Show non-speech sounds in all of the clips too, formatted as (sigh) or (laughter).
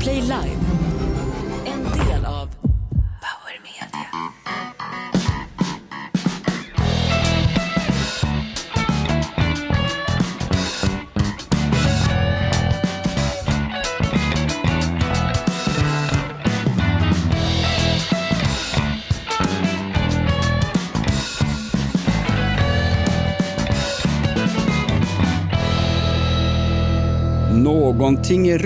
Play Live. En del av Power Media. Någonting är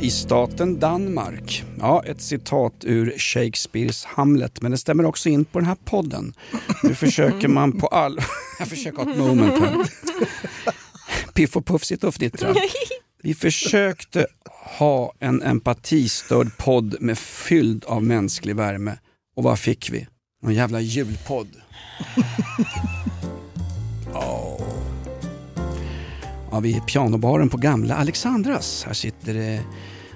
i staten Danmark. Ja, ett citat ur Shakespeares Hamlet, men det stämmer också in på den här podden. Nu försöker man på all... (laughs) Jag försöker ha ett moment här. Piff och Puff sitter och fnittrar. Vi försökte ha en empatistörd podd med fylld av mänsklig värme. Och vad fick vi? Någon jävla julpodd. Åh. Ja, vi är pianobaren på gamla Alexandras. Här sitter det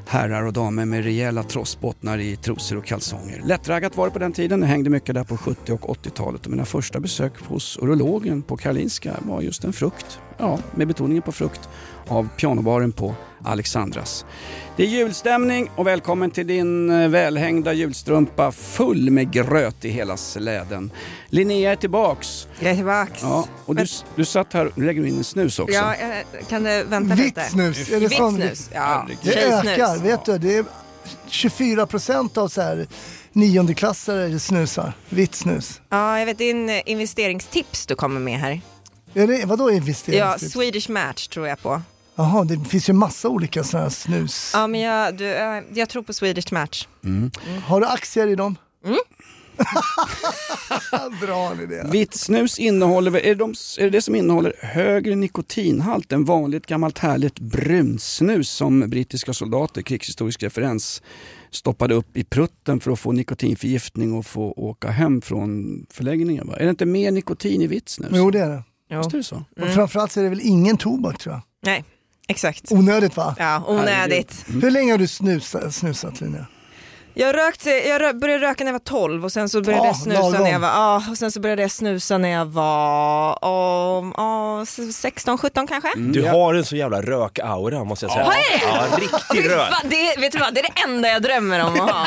herrar och damer med rejäla trossbottnar i trosor och kalsonger. Lättraggat var det på den tiden. Det hängde mycket där på 70 och 80-talet och mina första besök hos urologen på Karolinska var just en frukt, ja, med betoningen på frukt, av pianobaren på Alexandras. Det är julstämning och välkommen till din eh, välhängda julstrumpa full med gröt i hela släden. Linnea är tillbaks. Jag är tillbaks. Ja, och du, du satt här, nu lägger du in en snus också. Ja, jag- kan du vänta Vitt lite? snus, är det Vitt sån? snus, ja. Det ökar, vet du. Det är 24 procent av så här niondeklassare snusar. Vitt snus. Ja, jag vet din eh, investeringstips du kommer med här. Är det, vadå Ja, investeringstips? Swedish Match tror jag på. Jaha, det finns ju massa olika sådana här snus. Ja, men jag, du, eh, jag tror på Swedish Match. Har du aktier i dem? Mm. (laughs) Bra idé. Vitt snus innehåller, är det, de, är det det som innehåller högre nikotinhalt än vanligt gammalt härligt brunsnus som brittiska soldater, krigshistorisk referens, stoppade upp i prutten för att få nikotinförgiftning och få åka hem från förläggningen? Va? Är det inte mer nikotin i vitt snus? Jo, det är det. Jo. Visst är det så? Och framförallt så är det väl ingen tobak tror jag. Nej, exakt. Onödigt va? Ja, onödigt. Hur länge har du snusat, snusat Linnea? Jag, rökt, jag rö- började röka när jag var 12 och sen så började Ah, jag snusa när jag var, ja, och sen så började jag snusa när jag var oh, 16, 17 kanske. Mm. Du har en så jävla rök-aura måste jag säga. Har jag Ja, riktig rök. Det, vet du vad, det är det enda jag drömmer om att ha.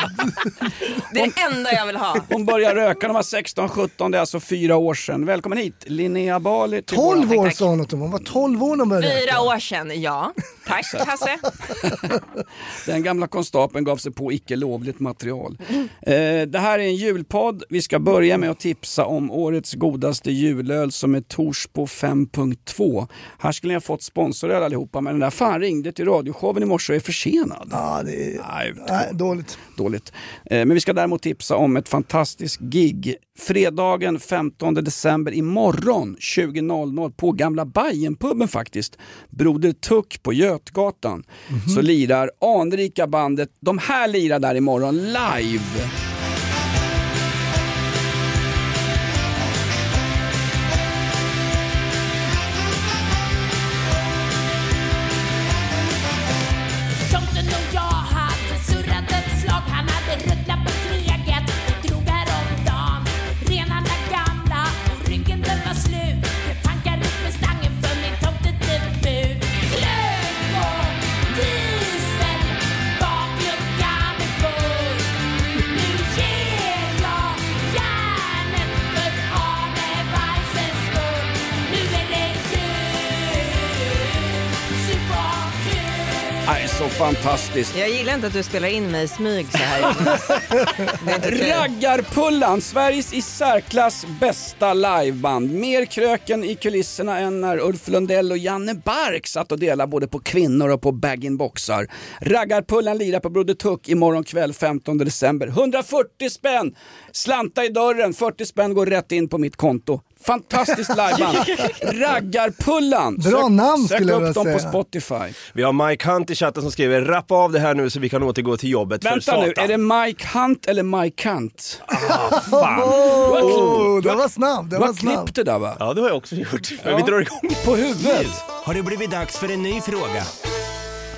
Det är det enda jag vill ha. Hon började röka när hon var 16-17, det är alltså fyra år sedan. Välkommen hit, Linnea Bali. till 12 våra- år sa hon att hon var. Hon var 12 år när hon började Fyra röka. år sedan, ja. Tack Hasse. (laughs) Den gamla konstapeln gav sig på icke lovligt material. Eh, det här är en julpodd. Vi ska börja med att tipsa om årets godaste julöl som är Torsbo 5.2. Här skulle ni ha fått sponsoröl allihopa men den där fan ringde till radioshowen i morse och är försenad. Ja, det är Nej, nej, dåligt. dåligt. Eh, Men vi ska däremot tipsa om ett fantastiskt gig. Fredagen 15 december imorgon 20.00 på gamla Bajenpuben faktiskt. Broder Tuck på Götgatan. Så lirar anrika bandet, de här lirar där imorgon live. Fantastiskt. Jag gillar inte att du spelar in mig i smyg så här Jonas. Raggarpullan, Sveriges i särklass bästa liveband. Mer kröken i kulisserna än när Ulf Lundell och Janne Bark satt och delade både på kvinnor och på bag-in-boxar. Raggarpullan lirar på Broder Tuck imorgon kväll 15 december. 140 spänn! Slanta i dörren, 40 spänn går rätt in på mitt konto. Fantastiskt liveband. Raggarpullan! Bra namn sök skulle jag upp dem vilja på säga. Spotify. Vi har Mike Hunt i chatten som skriver rappa av det här nu så vi kan återgå till jobbet för Vänta nu, satan. är det Mike Hunt eller Mike Hunt? Fan. (laughs) Oh, det var snabb, det Du var har klippt det där va? Ja det har jag också gjort. Men vi drar igång. På huvudet. Har det blivit dags för en ny fråga?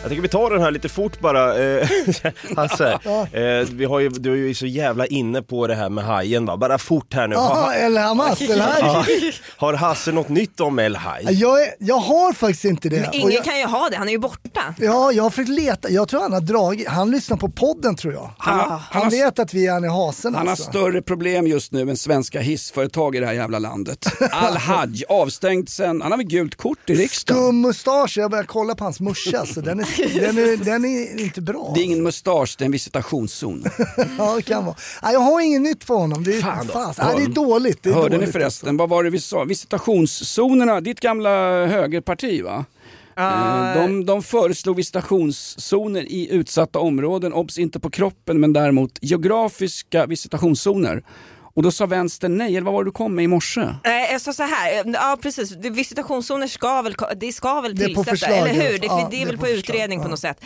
Jag tycker vi tar den här lite fort bara. Eh, (laughs) Hasse, eh, vi har ju, du är ju så jävla inne på det här med hajen va? Bara fort här nu. Jaha, Har, El Hamas, El Haj. har Hasse något nytt om El Haj? Jag, är, jag har faktiskt inte det. Men ingen jag, kan ju ha det, han är ju borta. Ja, jag har försökt leta. Jag tror han har dragit, han lyssnar på podden tror jag. Han, har- Han, han, har, vet att vi är i hasen han har alltså. större problem just nu än svenska hissföretag i det här jävla landet. (laughs) Al-Haj, avstängd sen, han har väl gult kort i riksdagen. Skum mustasch, jag börjar kolla på hans morsa så den är, (laughs) den är, den är inte bra. Det är ingen mustasch, det är en visitationszon. (laughs) Ja, det kan vara. Nej, jag har inget nytt för honom. Det är, Fan då. fast, nej, det är dåligt. Det är Hörde ni dåligt, förresten, vad var det vi sa? Visitationszonerna, ditt gamla högerparti va? Eh, De, de föreslog visitationszoner i utsatta områden, obs inte på kroppen men däremot geografiska visitationszoner. Och då sa vänstern nej, eller vad var det du kom med i morse? Nej, jag sa så här, ja precis, Det- visitationszoner ska väl, det ska väl Det är på tillsättas, eller hur? Det, ja, det är väl på, förslag, utredning på ja. något sätt.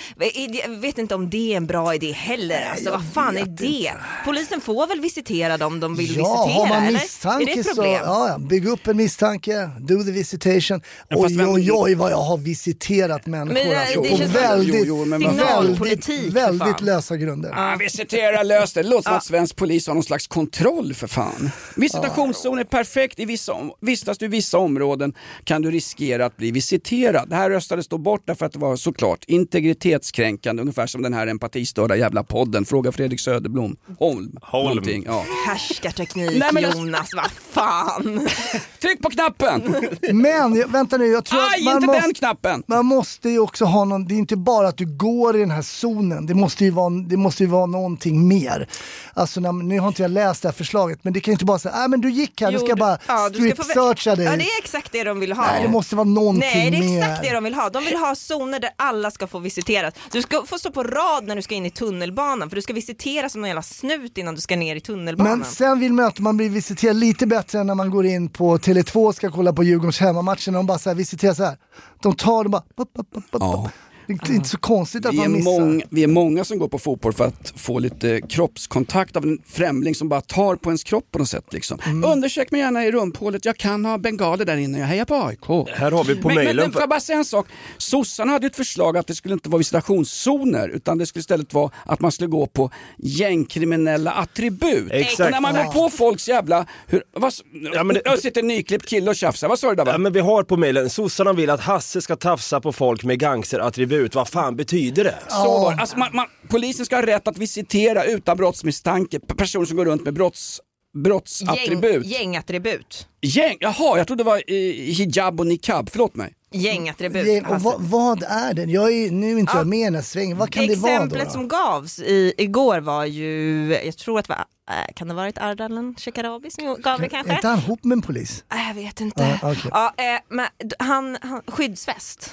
Jag vet inte om det är en bra idé heller, alltså, jag vad fan är det? inte. Polisen får väl visitera dem de vill Ja, visitera, har man eller? misstanke är det ett så, problem? ja, ja, bygg upp en misstanke, do the visitation. Oj, vem- oj, oj vad jag har visiterat människor Men, eh, alltså, det på väldigt, Jo, jo, men vad- Signalpolitik, väldigt, väldigt lösa grunder. Ah, visitera löst det. Det låter som att svensk polis har någon slags kontroll för fan. Visitationszon är perfekt. I vissa, om- vistas du i vissa områden kan du riskera att bli visiterad. Det här röstades då bort därför att det var såklart integritetskränkande, ungefär som den här empatistörda jävla podden. Fråga Fredrik Söderblom. Holm. Holm. Ja. Härskarteknik Nej, men alltså- Jonas, vad fan! (laughs) Tryck på knappen! Men vänta nu, jag tror att Aj, man inte måste, den knappen! man måste ju också ha någon, det är inte bara att du går i den här zonen, det måste ju vara, det måste ju vara någonting mer. Alltså när, nu har inte jag läst det här förslaget, men det kan ju inte bara säga, nej men du gick här, du ska Jo, bara ja, du ska få vä- strip-searcha dig. Ja, det är exakt det de vill ha. Nej, det måste vara någonting Nej, det är mer. exakt det de vill ha. De vill ha zoner där alla ska få visiteras. Du ska få stå på rad när du ska in i tunnelbanan för du ska visiteras som någon jävla snut innan du ska ner i tunnelbanan. Men sen vill man att man blir visiterad lite bättre än när man går in på Tele2 och ska kolla på Djurgårdens hemmamatcher. De bara så här visiterar så här. De tar det bara... Pop, pop, pop, pop. Ja. Det är inte så konstigt att Vi är, man missar. mång, vi är många som går på fotboll för att få lite kroppskontakt av en främling som bara tar på ens kropp på något sätt. Liksom. Mm. Undersök mig gärna i rumphålet, jag kan ha bengaler där inne, jag hejar på AIK. Här har vi på men, men, mejlen. men får jag bara säga en sak? Sossarna hade ett förslag att det skulle inte vara visitationszoner utan det skulle istället vara att man skulle gå på gängkriminella attribut. Exakt. Och när man går på folks jävla... Hur, vad, Ja, men det- Jag sitter en nyklippt kille och tjafsar, vad sa du där va? Ja, men vi har på mejlen, sossarna vill att Hasse ska tafsa på folk med gangsterattribut. Vad fan betyder det? Så var det. alltså, man, man, polisen ska ha rätt att visitera utan brottsmisstanke personer som går runt med brotts, brottsattribut. Gäng, gängattribut. Gäng, jaha, jag trodde det var eh, hijab och niqab, förlåt mig. Gängattribut. Ge- och vad, vad är det? Jag är, nu är inte jag med i den här svängen. Vad kan det vara då? Exemplet som gavs i, igår var ju, jag tror att det var, äh, kan det ha varit Ardalan Shekarabi som gav det Är kanske? inte han ihop med en polis? Äh, Jag vet inte. Ja, okej. Ja, eh, men han, han, skyddsväst.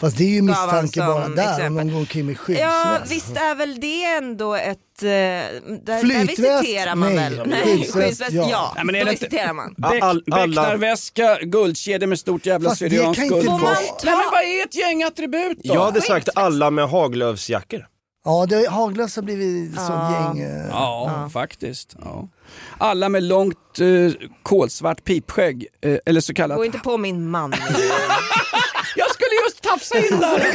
Fast det är ju misstanke bara där om exempel. någon går omkring med Ja, skyddsväst. visst är väl det ändå ett... eh, Där, där Flytväst? visiterar man Nej. väl? Skyddsväst, skyddsväst, ja. ja. Nej, men är det visiterar man. Bäck, all- guldkedja med stort jävla syrianskt guld. man Nej, men vad är ett gängattribut då? Jag hade sagt alla med haglövsjackor. Ja, det, Haglös har blivit som gäng. eh, Ja, faktiskt. Ja. Alla med långt eh, kolsvart pipskägg, eh, eller så kallat... Gå inte på min man. (laughs) Just tafsa in där!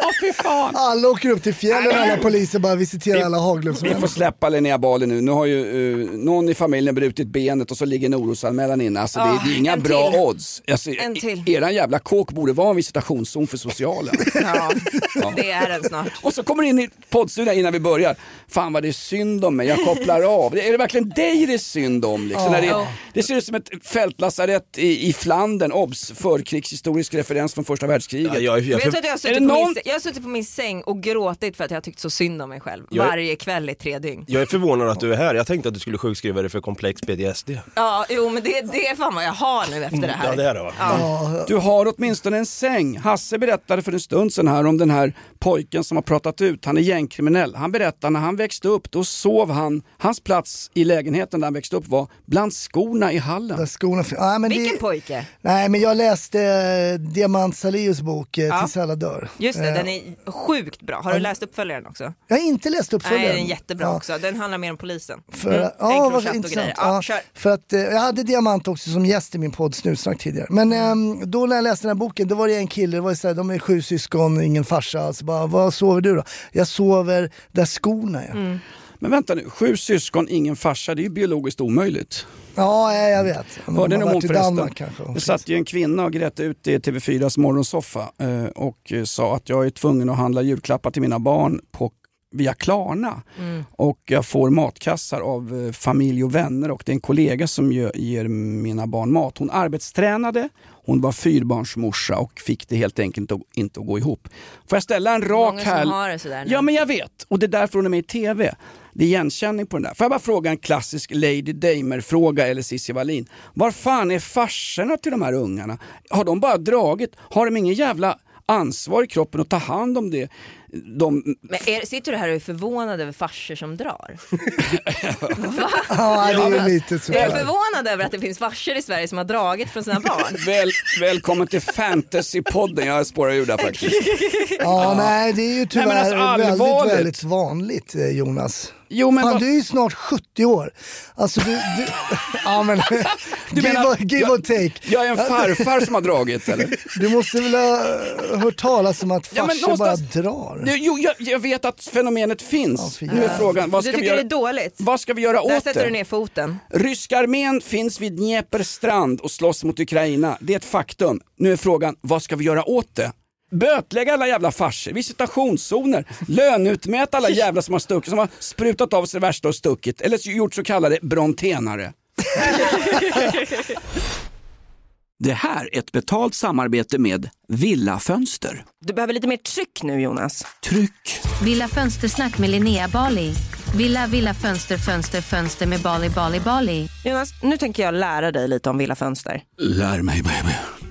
Åh fy fan! Alla åker upp till fjällen, alla poliser bara visiterar alla Vi Haglöfsmän. får släppa Linnea Bali nu. Nu har ju eh, någon i familjen brutit benet och så ligger en orosanmälan inne. Alltså, det, Ah, det är inga en bra till. odds. Alltså, En till. e- Eran jävla kåk borde vara en visitationszon för socialen. (laughs) Ja, det är den snart. och så kommer du in i poddstudion innan vi börjar. Fan vad det är synd om mig, jag kopplar av. Är det verkligen dig det är synd om? Liksom? När det, Ja. det ser ut som ett fältlasarett i, i Flandern, obs, förkrigshistorisk referens från första världskriget. Ja, jag, jag, Vet du att jag, har suttit på någon- min, säng- jag har suttit på min säng och gråtit för att jag har tyckt så synd om mig själv. Jag är- Varje kväll i tre dygn. jag är förvånad att du är här. Jag tänkte att du skulle sjukskriva dig för komplex PTSD. Ja, jo men det, det är fan vad jag har nu efter det här. Ja, det är det va? Ja. Du har åtminstone en säng. Hasse berättade för en stund sedan här om den här pojken som har pratat ut. Han är gängkriminell. Han berättar när han växte upp, då sov han, hans plats i lägenheten där han växte upp var bland skorna i hallen. Där skorna ja, men Vilken det, pojke? Nej men jag läste eh, Diamant Salius bok eh. Tills alla dör. Just det, Den är sjukt bra. Har du läst uppföljaren också? Jag har inte läst Nej, uppföljaren. den är jättebra Ja. också. Den handlar mer om polisen. För, Mm. ja, vad intressant. Ja, Ja, för att, eh, jag hade Diamant också som gäst i min podd Snutsnack tidigare. Men Mm. ehm, då när jag läste den här boken, då var det en kille, det var så här, de är sju syskon, ingen farsa. Alltså bara, vad sover du då? Jag sover där skorna är. Mm. Men vänta nu, sju syskon, ingen farsa, det är ju biologiskt omöjligt. Ja, ja, jag vet. De Hörde har ni om förresten? Kanske. Det satt ju en kvinna och grät ut i TV4s morgonsoffa eh, och eh, sa att jag är tvungen att handla julklappar till mina barn på, via Klarna. Och jag får matkassar av eh, familj och vänner och det är en kollega som ger mina barn mat. Hon arbetstränade, hon var fyrbarnsmorsa och fick det helt enkelt inte att gå ihop. Får jag ställa en rak Många som här... har det sådär nu. Ja men jag vet och det är därför hon är med i TV. Det är igenkänning på den där. Får jag bara fråga en klassisk Lady Damer-fråga eller Cissi Wallin. Var fan är farsorna till de här ungarna? Har de bara dragit? Har de ingen jävla ansvar i kroppen att ta hand om det? De, Men är, sitter du här och är förvånad över farsor som drar? (laughs) Ja, det är ju lite Är du förvånad över att det finns farsor i Sverige som har dragit från sina barn? (laughs) väl, välkommen till Fantasypodden, jag spårar ur där faktiskt. Ja, nej, det är ju tyvärr men alltså, väldigt, väldigt vanligt eh, Jonas. Jo, men Fan, vad- du är ju snart 70 år. Alltså du... du (laughs) ja men... (laughs) give, menar- or, give jag- or take. Jag är en farfar som har dragit (laughs) eller? Du måste väl ha hört talas om att Ja, farsor bara någonstans- drar? Det- Jo, jag, jag vet att fenomenet finns. Ja, nu är frågan, vad Du ska, vi tycker det är göra, dåligt? vad ska vi göra Där åt sätter du det? ner foten. Ryska armén finns vid Dnepers strand och slåss mot Ukraina. Det är ett faktum. Nu är frågan, vad ska vi göra åt det? Bötlägga alla jävla farsor, visitationszoner, löneutmäta alla jävla som har stuckit, som har sprutat av sig det värsta och stuckit, eller gjort så kallade brontenare. (laughs) Det här är ett betalt samarbete med Villa Fönster. Du behöver lite mer tryck nu Jonas. Tryck! Villa Fönstersnack med Linnea Bali. Villa, villa, fönster, fönster, fönster med Bali, Bali, Bali. Jonas, nu tänker jag lära dig lite om Villa Fönster. Lär mig baby.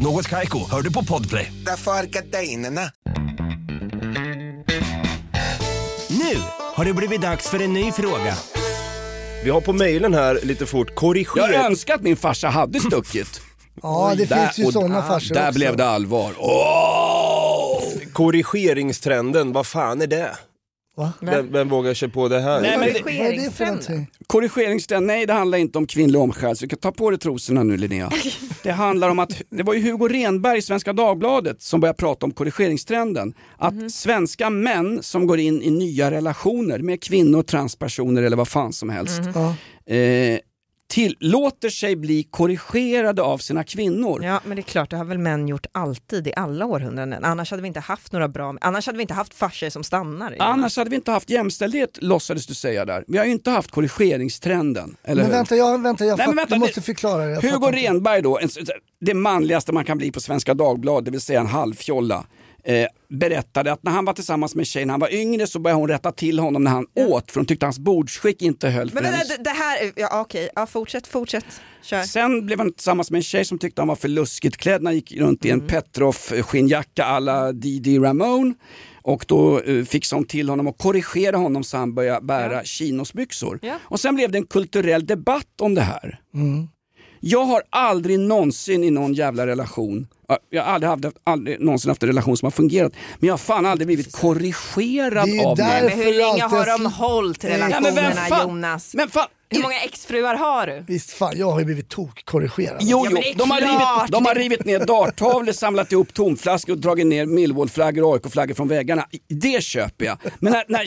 Något Kaiko, hör du på Podplay. Därför är gardinerna. Nu har det blivit dags för en ny fråga. Vi har på mejlen här lite fort, Jag korrigera... önskar att min farsa hade stuckit. (laughs) Ja, det Där- finns ju sådana farsor Där också. blev det allvar. Åh! Korrigeringstrenden, vad fan är det? Va? Vem, vem vågar sig på det här? Nej, men det- Vad är det för någonting? Korrigeringstrend, nej det handlar inte om kvinnlig omskärelse. Du kan ta på dig trosorna nu Linnea. (laughs) Det handlar om att, det var ju Hugo Renberg i Svenska Dagbladet som började prata om korrigeringstrenden. Att svenska män som går in i nya relationer med kvinnor, transpersoner eller vad fan som helst. Ja. Eh, tillåter sig bli korrigerade av sina kvinnor. Ja, men det är klart, det har väl män gjort alltid i alla århundraden. Annars hade vi inte haft några bra, annars hade vi inte haft farsor som stannar. Annars hade vi inte haft jämställdhet låtsades du säga där. Vi har ju inte haft korrigeringstrenden. Eller Men hur? vänta, jag, vänta, jag Nej, men fattar, vänta, du måste det- förklara det. Hugo. Renberg då, en, det manligaste man kan bli på Svenska Dagbladet, det vill säga en halvfjolla. Eh, berättade att när han var tillsammans med en tjej när han var yngre så började hon rätta till honom när han åt för hon tyckte hans bordsskick inte höll. för Men hennes- det, det här, ja okej, ja, fortsätt, fortsätt, kör. Sen blev han tillsammans med en tjej som tyckte han var för luskigt klädd när han gick runt i Mm. en Petroff skinnjacka alla Didi Ramone. Och då eh, fixade hon till honom och korrigerade honom så han började bära chinosbyxor. Ja. Och sen blev det en kulturell debatt om det här. Mm. Jag har aldrig någonsin i någon jävla relation, ja, jag har aldrig, haft, aldrig någonsin haft en relation som har fungerat, men jag har fan aldrig blivit korrigerad Det är ju av någon. Men hur länge har de hållit Ja, Ja, relationerna men Jonas? Men fan, Hur många exfruar har du? Visst fan, jag har ju blivit tokkorrigerad. Jo, jo. De, har rivit, de har rivit ner darttavlor, samlat ihop tomflaskor och dragit ner Millwall-flaggor och AIK-flaggor från väggarna. Det köper jag. Men när, när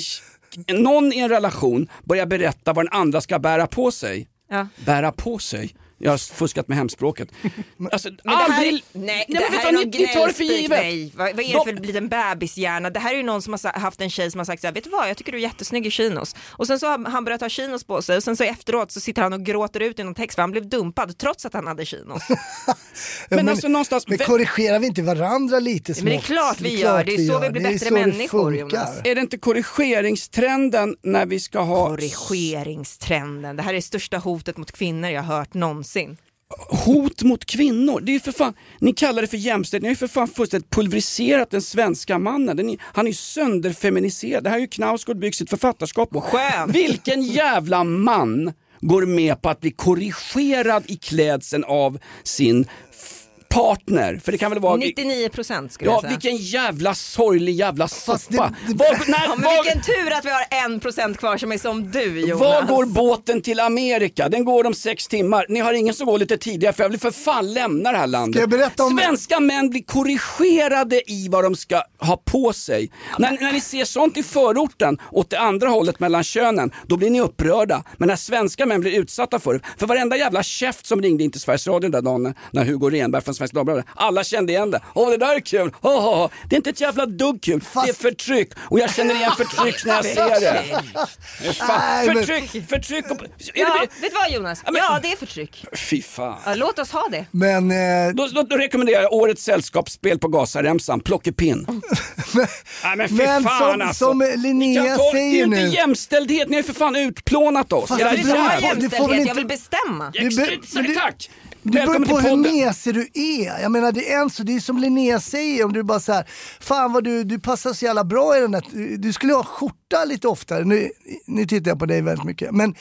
någon i en relation börjar berätta vad den andra ska bära på sig. Ja. Bära på sig? Jag har fuskat med hemspråket. (laughs) Alltså, Men det här, aldrig... nej, men det här är någon ni tar det för givet. nej. Vad, vad är De- det för liten bebishjärna? Det här är ju någon som har haft en tjej som har sagt så här, vet du vad, jag tycker du är jättesnygg i chinos. Och sen så har han börjat ha chinos på sig och sen så efteråt så sitter han och gråter ut i någon text för han blev dumpad trots att han hade chinos. (laughs) Ja, Men alltså någonstans- Men korrigerar vi inte varandra lite smått? men det är klart vi gör. Det är så vi blir Det bättre människor. Jonas. Är det inte korrigeringstrenden när vi ska ha Korrigeringstrenden, det här är det största hotet mot kvinnor jag har hört någonsin. Hot mot kvinnor. Det är ju för fan, ni kallar det för jämställdhet, ni har ju för fan fullständigt pulveriserat den svenska mannen. Den är, han är ju sönderfeminiserad. Det här är ju Knausgård byggt sitt författarskap på. Skönt. Vilken jävla man går med på att bli korrigerad i klädseln av sin partner? För det kan väl vara... 99 procent skulle Ja, jag säga. vilken jävla sorglig jävla soppa. det- det- Var, när, Ja, men var, vilken tur att vi har en procent kvar som är som du Jonas. var går båten till Amerika? Den går om sex timmar. Ni har ingen som går lite tidigare för jag vill för fan lämna det här landet. Ska jag berätta om- Svenska män blir korrigerade i vad de ska ha på sig. När, när ni ser sånt i förorten åt det andra hållet mellan könen, då blir ni upprörda. Men när svenska män blir utsatta för det, för varenda jävla käft som ringde in till Sveriges Radio den där dagen när Hugo Renberg från Svenska Dagbladet, alla kände igen det. Åh det där är kul, oh, oh, oh. Det är inte ett jävla dugg kul, det är förtryck. Och jag känner igen förtryck när jag (laughs) ser det. Nej, men- förtryck, förtryck och... Ja, det, vet du vad Jonas? Ja, men- Ja, det är förtryck. fy fan. Ja, låt oss ha det. Men, eh, Då, då, då rekommenderar jag årets sällskapsspel på Gazaremsan, Plockepinn. (laughs) Nej men fy men fan som, alltså. som Linnea ta- Det är säger ju inte nu. jämställdhet, ni har ju för fan utplånat oss. Fast Jag vill inte ha jämställdhet, inte- jag vill bestämma. Du be- Ex- men du- Tack! Det beror på hur mesig du är. Jag menar det är en så, det är som Linnea säger om du bara så här, fan vad du, du passar så jävla bra i den där, du- du skulle ha skjorta lite oftare. Nu, nu tittar jag på dig väldigt mycket. Men,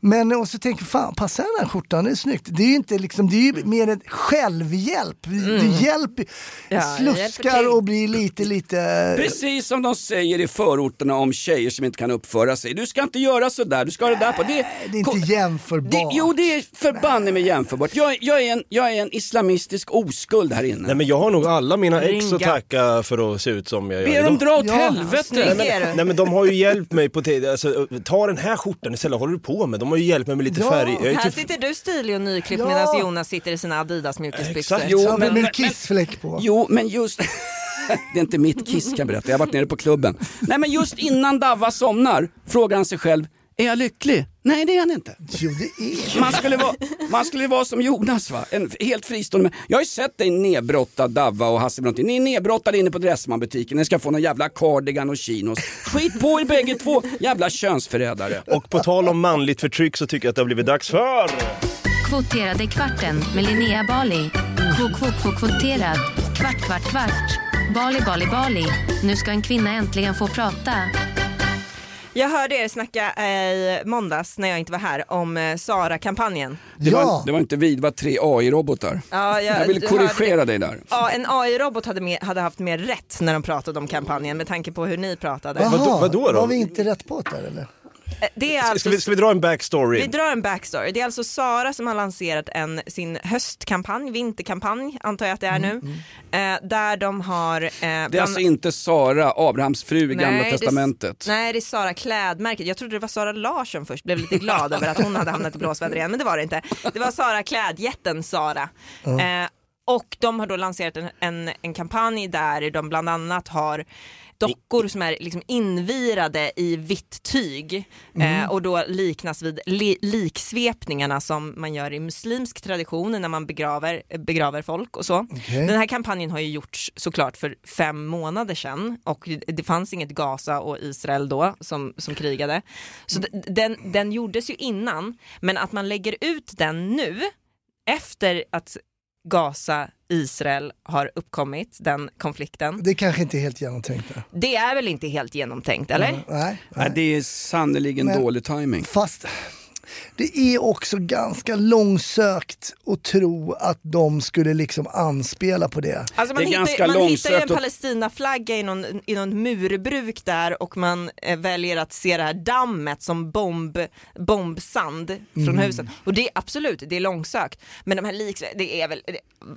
men och så tänker jag, fan passar den här skjortan, det är snyggt. Det är ju inte liksom, det är ju mer en självhjälp. Du hjälper, Ja, sluskar och blir lite, lite... Precis som de säger i förorterna om tjejer som inte kan uppföra sig. Du ska inte göra sådär, du ska ha det där på. Det, Det är inte jämförbart. det, jo det är förbanne med jämförbart. Jag, jag, är en, jag är en islamistisk oskuld här inne. Nej men jag har nog alla mina ex att tacka för att se ut som jag Be gör. dem dra åt Ja, helvete. Nej men, nej men de har ju hjälpt mig på tid, alltså, ta den här skjortan istället, håller du på med? De har ju hjälpt mig med lite Ja. färg. Jag är Här typ, sitter du stilig och nyklippt Ja. medan Jonas sitter i sina Adidas mjukisbyxor. Jo, men- med kissfläck på. Jo, men just... (laughs) Det är inte mitt kiss kan jag berätta, jag har varit nere på klubben. Nej men just innan Davva somnar frågar han sig själv, är jag lycklig? Nej det är han inte. Jo det är Man skulle vara, man skulle vara som Jonas va, en helt fristående. Jag har ju sett dig nedbrottad Davva och Hasse Brontén. Ni är nedbrottade inne på Dressman-butiken, ni ska få någon jävla cardigan och chinos. Skit på er bägge två, jävla könsförrädare. och på tal om manligt förtryck så tycker jag att det har blivit dags för... Kvoterade kvarten med Linnea Bali. Kvot, kvot, kvot, kvoterad. Kvart, kvart, kvart. Bali, Bali, Bali. Nu ska en kvinna äntligen få prata. Jag hörde er snacka eh, i måndags när jag inte var här om eh, Sara-kampanjen. Det, Ja. var, det var inte vi, det var tre AI-robotar. Ja, Jag vill korrigera dig där. Ja, en AI-robot hade, mer, hade haft mer rätt när de pratade om kampanjen med tanke på hur ni pratade. Jaha, vadå då? Var vi inte rätt på det där eller? Eh, Det är Ska, alltså vi, ska vi dra en backstory? Vi drar en backstory. Det är alltså Sara som har lanserat en, sin höstkampanj, vinterkampanj antar jag att det är nu. Eh, där de har... Eh, Det är alltså inte Sara, Abrahams fru i Gamla Nej, det- Testamentet. Nej, det är Sara klädmärket. Jag trodde det var Sara Larsson först, blev lite glad över att hon hade hamnat i blåsväder igen, men det var det inte. Det var Sara klädjätten Sara. Eh, och de har då lanserat en, en, en kampanj där de bland annat har dockor som är liksom invirade i vitt tyg eh, och då liknas vid li, liksvepningarna som man gör i muslimsk tradition när man begraver, begraver folk och så. Okej. Den här kampanjen har ju gjorts såklart för fem månader sedan och det fanns inget Gaza och Israel då som, som krigade. Så den, den gjordes ju innan men att man lägger ut den nu efter att Gaza, Israel har uppkommit, den konflikten. Det kanske inte är helt genomtänkt. där. Det är väl inte helt genomtänkt eller? Nej, nej. Nej, det är sannerligen dålig timing. Fast det är också ganska långsökt att tro att de skulle liksom anspela på det. Alltså man Det är hittar, ganska man hittar ju en långsökt och- Palestinaflagga i någon, i någon murbruk där och man eh, väljer att se det här dammet som bomb, bombsand från Mm. husen. Och det är absolut, det är långsökt. Men de här liks, det är väl,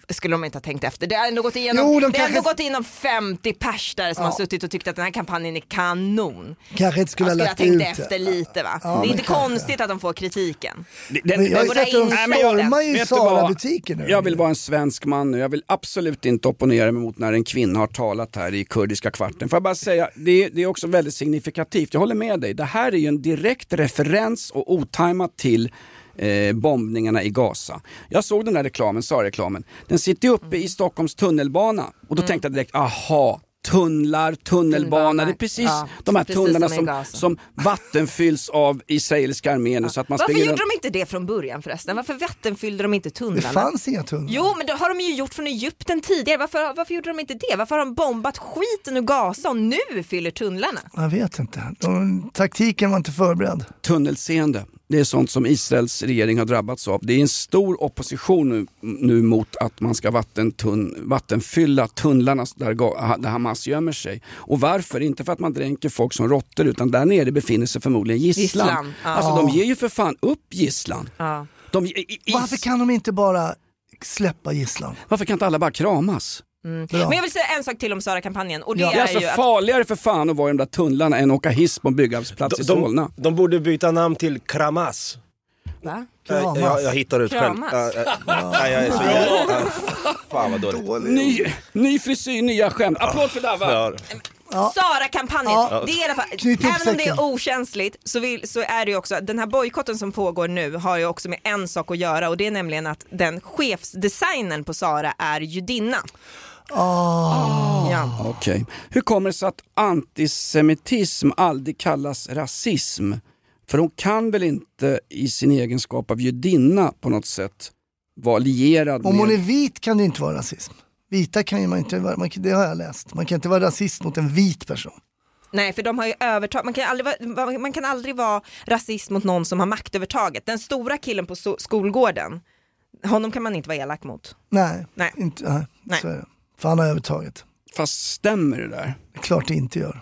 det skulle de inte ha tänkt efter. Det har ändå gått igenom, Jo, de det kanske- gått igenom 50 pers där som Ja. har suttit och tyckt att den här kampanjen är kanon. Kanske inte skulle Jag ha skulle ha lagt tänkt ut efter det. lite va? Ja, det är inte kanske. konstigt att de får kritiken. Den- Men jag har sett att de våra in- stormar ju Vet du vad? Sara-butiker nu. Jag vill vara en svensk man nu. Jag vill absolut inte opponera mig mot när en kvinna har talat här i kurdiska kvarten. Får jag bara säga, det är, det är också väldigt signifikativt. Jag håller med dig. Det här är ju en direkt referens och otajmat till eh, bombningarna i Gaza. Jag såg den där reklamen, Sara-reklamen. Den sitter ju uppe i Stockholms tunnelbana och då tänkte jag direkt, aha, tunnlar, tunnelbana, det är precis Ja, de här precis tunnlarna som som, vattenfylls av israeliska armén så att man Varför gjorde runt. de inte det från början förresten? Varför vattenfyllde de inte Det tunnlarna? fanns inga tunnlar. Jo men det har de ju gjort från Egypten tidigare, varför, varför gjorde de inte det? Varför har de bombat skiten ur Gaza och nu fyller tunnlarna? Jag vet inte. De, taktiken var inte förberedd. tunnelseende. Det är sånt som Israels regering har drabbats av. Det är en stor opposition nu, nu mot att man ska vattentun, vattenfylla tunnlarna där, där Hamas gömmer sig. Och varför? Inte för att man dränker folk som råttor utan där nere befinner sig förmodligen gisslan. Gisslan, ja. Alltså de ger ju för fan upp gisslan. Ja. De, i, i, Varför kan de inte bara släppa gisslan? varför kan inte alla bara kramas? Bra. Men jag vill säga en sak till om Sara-kampanjen och det Ja. Det är är alltså ju att farligare för fan att vara i de där tunnlarna än att åka hiss på en byggarbetsplats i De, Solna. de, de borde byta namn till Kramas. Va? Kramas. Jag, jag hittar ut Kramas. själv. Ja, ja, jag är så jävla... Fan vad dåligt. Ny, ny frisyr, nya skämt. Applåd för Dava! Ja. Sara-kampanjen, Ja. det är i alla fall, även om det är okänsligt så, vill, så är det ju också, den här bojkotten som pågår nu har ju också med en sak att göra och det är nämligen att den chefsdesignen på Sara är judinna. Ah. Ja. Okej. Hur kommer det sig att antisemitism aldrig kallas rasism? För hon kan väl inte i sin egenskap av judinna på något sätt vara lierad Om hon är med... vit kan det inte vara rasism. Vita kan ju man inte vara, man, det har jag läst. Man kan inte vara rasist mot en vit person. Nej för de har ju övertag, man kan, aldrig vara, man kan aldrig vara rasist mot någon som har maktövertaget. Den stora killen på so- skolgården, honom kan man inte vara elak mot. Nej, Nej. Inte, nej, Nej. så är det. För han har övertaget. Fast stämmer det där? Det är klart det inte gör.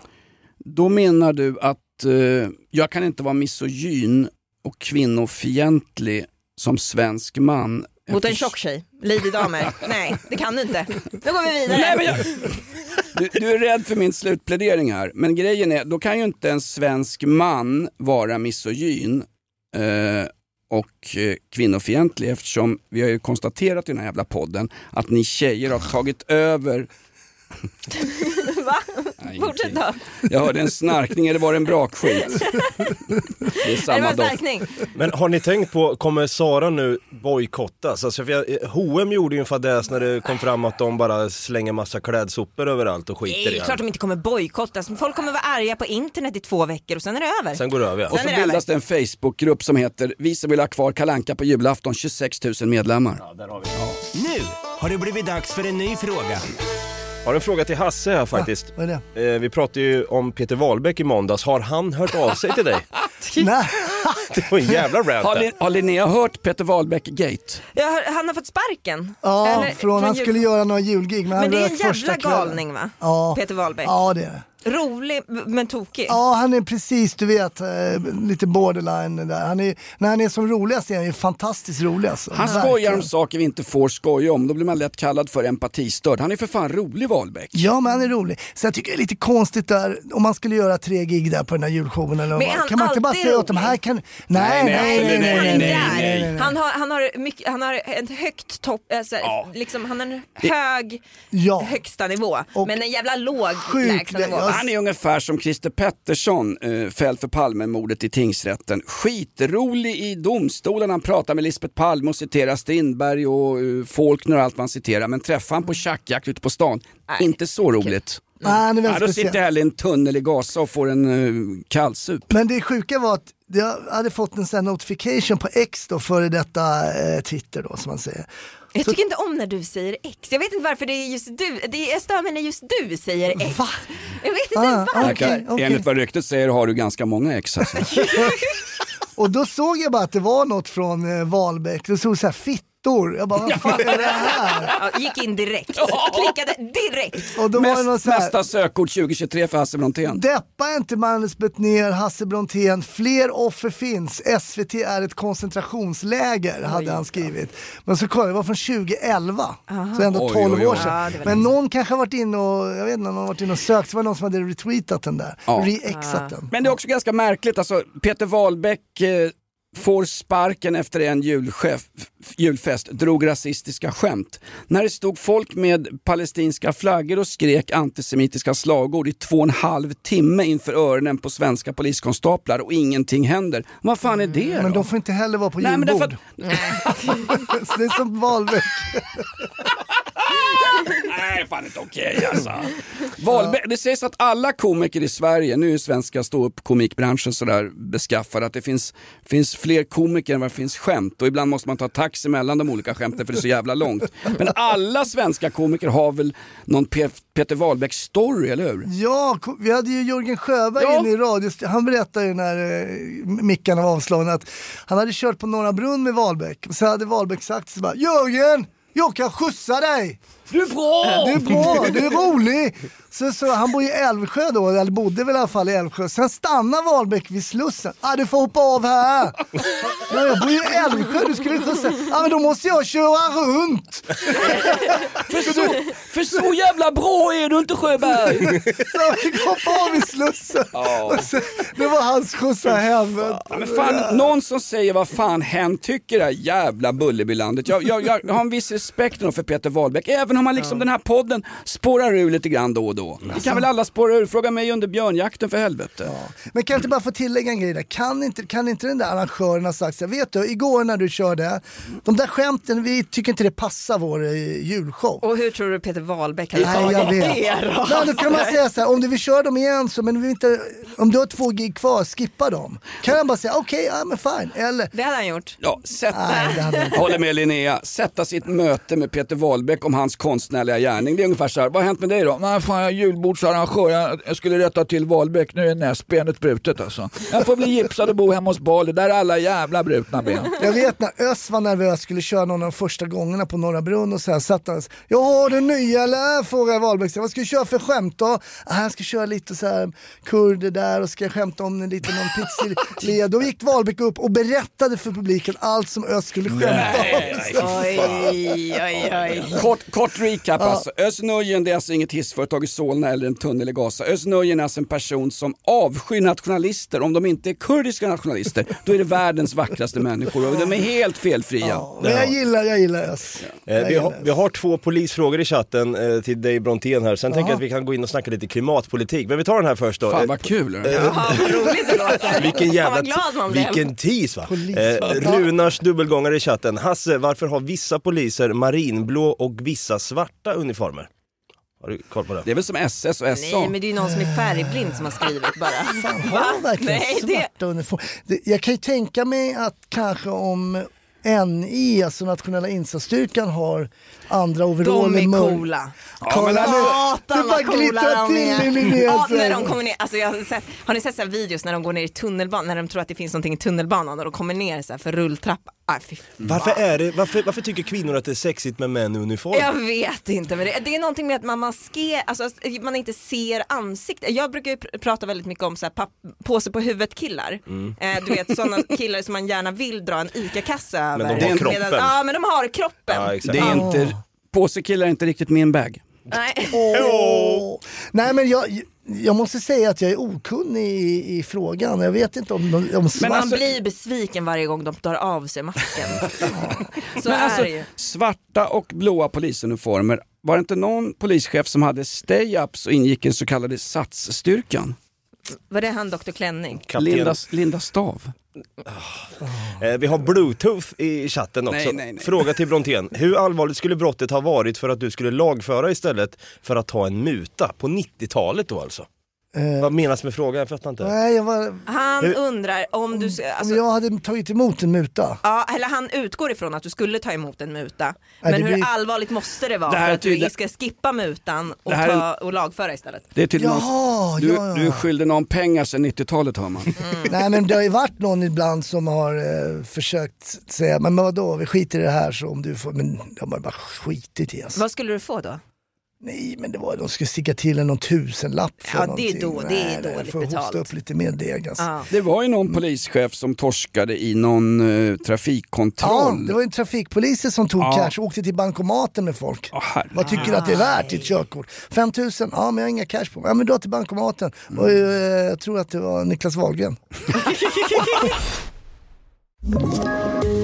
Då menar du att eh, jag kan inte vara misogyn och kvinnofientlig som svensk man. Mot en tjock tjej, Lady Damer. (laughs) Nej det kan du inte. Nu går vi vidare. Nej, men jag... du, du är rädd för min slutplädering här, men grejen är, då kan ju inte en svensk man vara misogyn eh, och eh, kvinnofientlig eftersom vi har ju konstaterat i den här jävla podden att ni tjejer har tagit över Va? Nej, (laughs) Fortsätt då. Jag hörde en snarkning eller var det en brakskit? (laughs) Det är Det samma var en doft. Men har ni tänkt på, kommer Sara nu bojkottas? Alltså för jag, H&M gjorde ju en fadäs när det kom fram att de bara slänger massa klädsopor överallt och skiter Nej, i klart allt. de inte kommer bojkottas. Folk kommer vara arga på internet i två veckor och sen är det över. Sen går det över ja. Och så är det bildas det en Facebookgrupp som heter Vi som vill ha kvar Kalanka på julafton, 26 000 medlemmar. Nu har det blivit dags för en ny fråga. Har en fråga till Hasse här faktiskt. Vad är det? Eh, vi pratade ju om Peter Wahlbeck i måndags. Har han hört av sig till dig? (laughs) Nej. Det var en jävla rant Har. Lin- har Linnea hört Peter Wahlbeck-gate? Jag hör, han har fått sparken. Ja, Eller från han jul- skulle göra några julgig men, Men han det är en jävla galning va? Ja. Peter Wahlbeck. Ja det är det. Rolig men tokig? Ja, han är precis, du vet, lite borderline där. Han är, när han är som roligast är han ju fantastiskt rolig alltså. Han skojar om saker vi inte får skoja om, då blir man lätt kallad för empatistörd. Han är för fan rolig Wahlbeck. Ja, men han är rolig. Så jag tycker det är lite konstigt där, om man skulle göra tre gig där på den här julshowen eller men vad. Kan man inte bara säga åt de här kan... Nej, nej, nej, nej, nej, nej, nej, nej Han har, han har, mycket, han har ett högt topp, alltså, ja. liksom, han har en hög det... ja. högsta nivå, Och men en jävla låg lägsta nivå va? Han är ungefär som Christer Pettersson, eh, fälld för Palmemordet i tingsrätten. Skitrolig i domstolen, han pratar med Lisbeth Palme och citerar Strindberg och uh, Faulkner och allt han citerar. Men träffar han på tjackjakt ute på stan, Nej, inte så roligt. Nej, han är Ja, då sitter jag hellre i en tunnel i Gaza och får en uh, kallsup. Men det sjuka var att jag hade fått en sån notification på X då, före detta eh, Twitter då som man säger. Jag tycker inte om när du säger X. Jag vet inte varför det är just du. Det är, jag stör mig när just du säger X. Va? Jag vet inte Ah, varför. okej, okej. Enligt vad ryktet säger har du ganska många ex alltså. (laughs) Och då såg jag bara att det var något från eh, Wahlbeck, det stod så här fittor. Jag bara, vad fan är det här? (laughs) Ja, gick in direkt. Klickade direkt. Och då var det något Mest, så här, mesta sökord 2023 för Hasse Brontén. Deppa inte Magnus Bettner, Hasse Brontén, fler offer finns. SVT är ett koncentrationsläger, hade han skrivit. Men så kollade jag, det var från 2011, så ändå Oj, 12 oj, oj. år sedan. Ja, det var Men någon kanske har varit inne och, jag vet inte, någon har varit inne och sökt, så var det någon som hade retweetat den där, Ja. re-exat den. Men det är också ganska märkligt, alltså Peter Wahlbeck eh, får sparken efter en julchef, julfest, drog rasistiska skämt. När det stod folk med palestinska flaggor och skrek antisemitiska slagord i två och en halv timme inför öronen på svenska poliskonstaplar och ingenting händer. Vad fan är det då? Men de får inte heller vara på Nej, men julbord. därför (laughs) det är som Wahlbeck. (laughs) Nej, fan inte okej alltså. Wahlbeck, det sägs att alla komiker i Sverige, nu är svenska ståuppkomikbranschen sådär beskaffad att det finns, finns fler komiker än vad det finns skämt och ibland måste man ta taxi mellan de olika skämten för det är så jävla långt. Men alla svenska komiker har väl någon Pe- Peter Wahlbeck story, eller hur? Ja, vi hade ju Jörgen Sjöberg Ja. inne i radio. Han berättade ju när eh, mickarna var avslagna att han hade kört på Norra Brunn med Wahlbeck. Så hade Wahlbeck sagt så bara Jörgen, jag kan skjutsa dig! Du är bra! Du är bra, du är rolig! Så, så han bor i Älvsjö då, eller bodde väl i alla fall i Älvsjö. Sen stannar Wahlbeck vid Slussen. Ah, du får hoppa av här! Ja, jag bor ju i Älvsjö, du skulle skjutsa. Ah, men då måste jag köra runt! För så, för så jävla bra är du inte Sjöberg! Så han fick hoppa av i Slussen. Så, det var hans skjutsa hem. Ja, men fan, någon som säger vad fan hen tycker det här jävla Bullerbylandet. Jag, jag, jag har en viss respekt för Peter Wahlbeck, även om han liksom den här podden spårar ur lite grann då och då. Det kan väl alla spåra ur, fråga mig under björnjakten för helvete. Men kan jag inte bara få tillägga en grej där? Kan inte, kan inte den där arrangören ha sagt så vet du, igår när du körde, de där skämten, vi tycker inte det passar vår eh, julshow. Och hur tror du Peter Wahlbeck hade Nej, jag tagit vet. det då? Nej, då kan man säga så här, om du vill köra dem igen så, men vi inte, om du har två gig kvar, skippa dem. Kan jag bara säga, okej, ja men fine. Eller, Det hade han gjort. Ja, sätt, nej, hade håller med Linnea, sätta sitt möte med Peter Wahlbeck om hans konstnärliga gärning. Det är ungefär så här, vad har hänt med dig då? Nej fan jag är julbordsarrangör, jag, jag skulle rätta till Wahlbeck, nu är näsbenet brutet alltså. Jag får bli gipsad och bo hemma hos Bali, där är alla jävla brutna ben. Jag vet när Ös var nervös skulle köra någon av de första gångerna på Norra Brunn och så här satt han Jag har den nya eller? Frågade Wahlbeck. Vad ska du köra för skämt då? Ah, jag ska köra lite så här kurder där och ska skämta om lite någon pizzeria. Då gick Wahlbeck upp och berättade för publiken allt som Ös skulle skämta om. Så- Oj, oj, oj. Kort, kort recap alltså. Özz Nujen det är alltså inget hissföretag i Solna eller en tunnel i Gaza. Özz Nujen är alltså en person som avskyr nationalister. Om de inte är kurdiska nationalister, då är det världens vackraste människor och de är helt felfria. Ja, men jag gillar, jag gillar Ös. Eh, Jag vi, har, vi har två polisfrågor i chatten eh, till dig Brontén här, sen tänker jag att vi kan gå in och snacka lite klimatpolitik. Men vi tar den här först då. Fan Eh, vad kul. Ja, vad roligt det låter. (laughs) Vilken jävla... Vilken tease va? Polis, Eh, va? Runars dubbelgångare i chatten. Hasse, varför har vissa poliser marinblå och vissa svarta uniformer? Har du koll på det? Det är väl som SS och SA? Nej men det är ju någon som är färgblind som har skrivit bara. (laughs) Har de verkligen Nej, det- svarta uniformer? Det- Jag kan ju tänka mig att kanske om NI, alltså nationella insatsstyrkan, har andra De overaller. är mörk- coola. Kolla nu, Satan du bara vad coola glittrar de är. till i Linnea. Ja, när de kommer ner, alltså jag har, sett, har ni sett så här videos när de går ner i tunnelbanan, när de tror att det finns någonting i tunnelbanan och de kommer ner så här för rulltrappa. Ah. Varför, är det, varför, varför tycker kvinnor att det är sexigt med män i uniform? Jag vet inte, men det, det är någonting med att man maskerar, alltså man inte ser ansiktet. Jag brukar ju pr- prata väldigt mycket om så här, papp, påse på huvudet killar. Mm. Eh, du vet sådana (laughs) killar som man gärna vill dra en ICA-kasse över. de har kroppen. ja men de har kroppen. Ja, exakt. Det är inte, påsekillar är inte riktigt min bag. Nej. Åh. Nej men jag, jag måste säga att jag är okunnig i, i frågan. Jag vet inte om, om, om Man blir besviken varje gång de tar av sig masken. (laughs) Så Men är alltså, det ju. svarta och blåa polisuniformer, var det inte någon polischef som hade stay-ups och ingick i den så kallade satsstyrkan? Var det han Dr Klänning? Kapten. Linda, Linda Stav. Eh, vi har bluetooth i chatten också. Nej, nej, nej. Fråga till Brontén. Hur allvarligt skulle brottet ha varit för att du skulle lagföra istället för att ta en muta? På 90-talet då alltså? Eh, Vad menas med frågan? Jag fattar inte. nej, jag var, Han Hur- undrar om du... om Alltså, jag hade tagit emot en muta. Ja, eller han utgår ifrån att du skulle ta emot en muta. Ja, Men hur blir- allvarligt måste det vara Det här för att du ska skippa mutan och, här är- ta, och lagföra istället? Det är tydligen Jaha, någon, du, ja, ja. du är skyldig någon pengar sedan 90-talet hör man. (laughs) Nej men det har ju varit någon ibland som har eh, försökt säga, men vadå vi skiter i det här så om du får, men de har bara skitit i oss. Vad skulle du få då? Nej men det var, de skulle sticka till en någon tusenlapp för Ja, det är någonting. då- det är Nej, nej, dåligt får hosta betalt. upp lite mer deg alltså. Ja. Det var ju någon polischef som torskade i någon Ja, trafikkontroll. det var ju en trafikpoliser som tog Ja. cash och åkte till bankomaten med folk. Herregud. Vad tycker du att det är värt ditt körkort? 5000? Ja men jag har inga cash på mig. Ja men dra till bankomaten. Och, eh, jag tror att det var Niklas Wahlgren. (laughs) (laughs)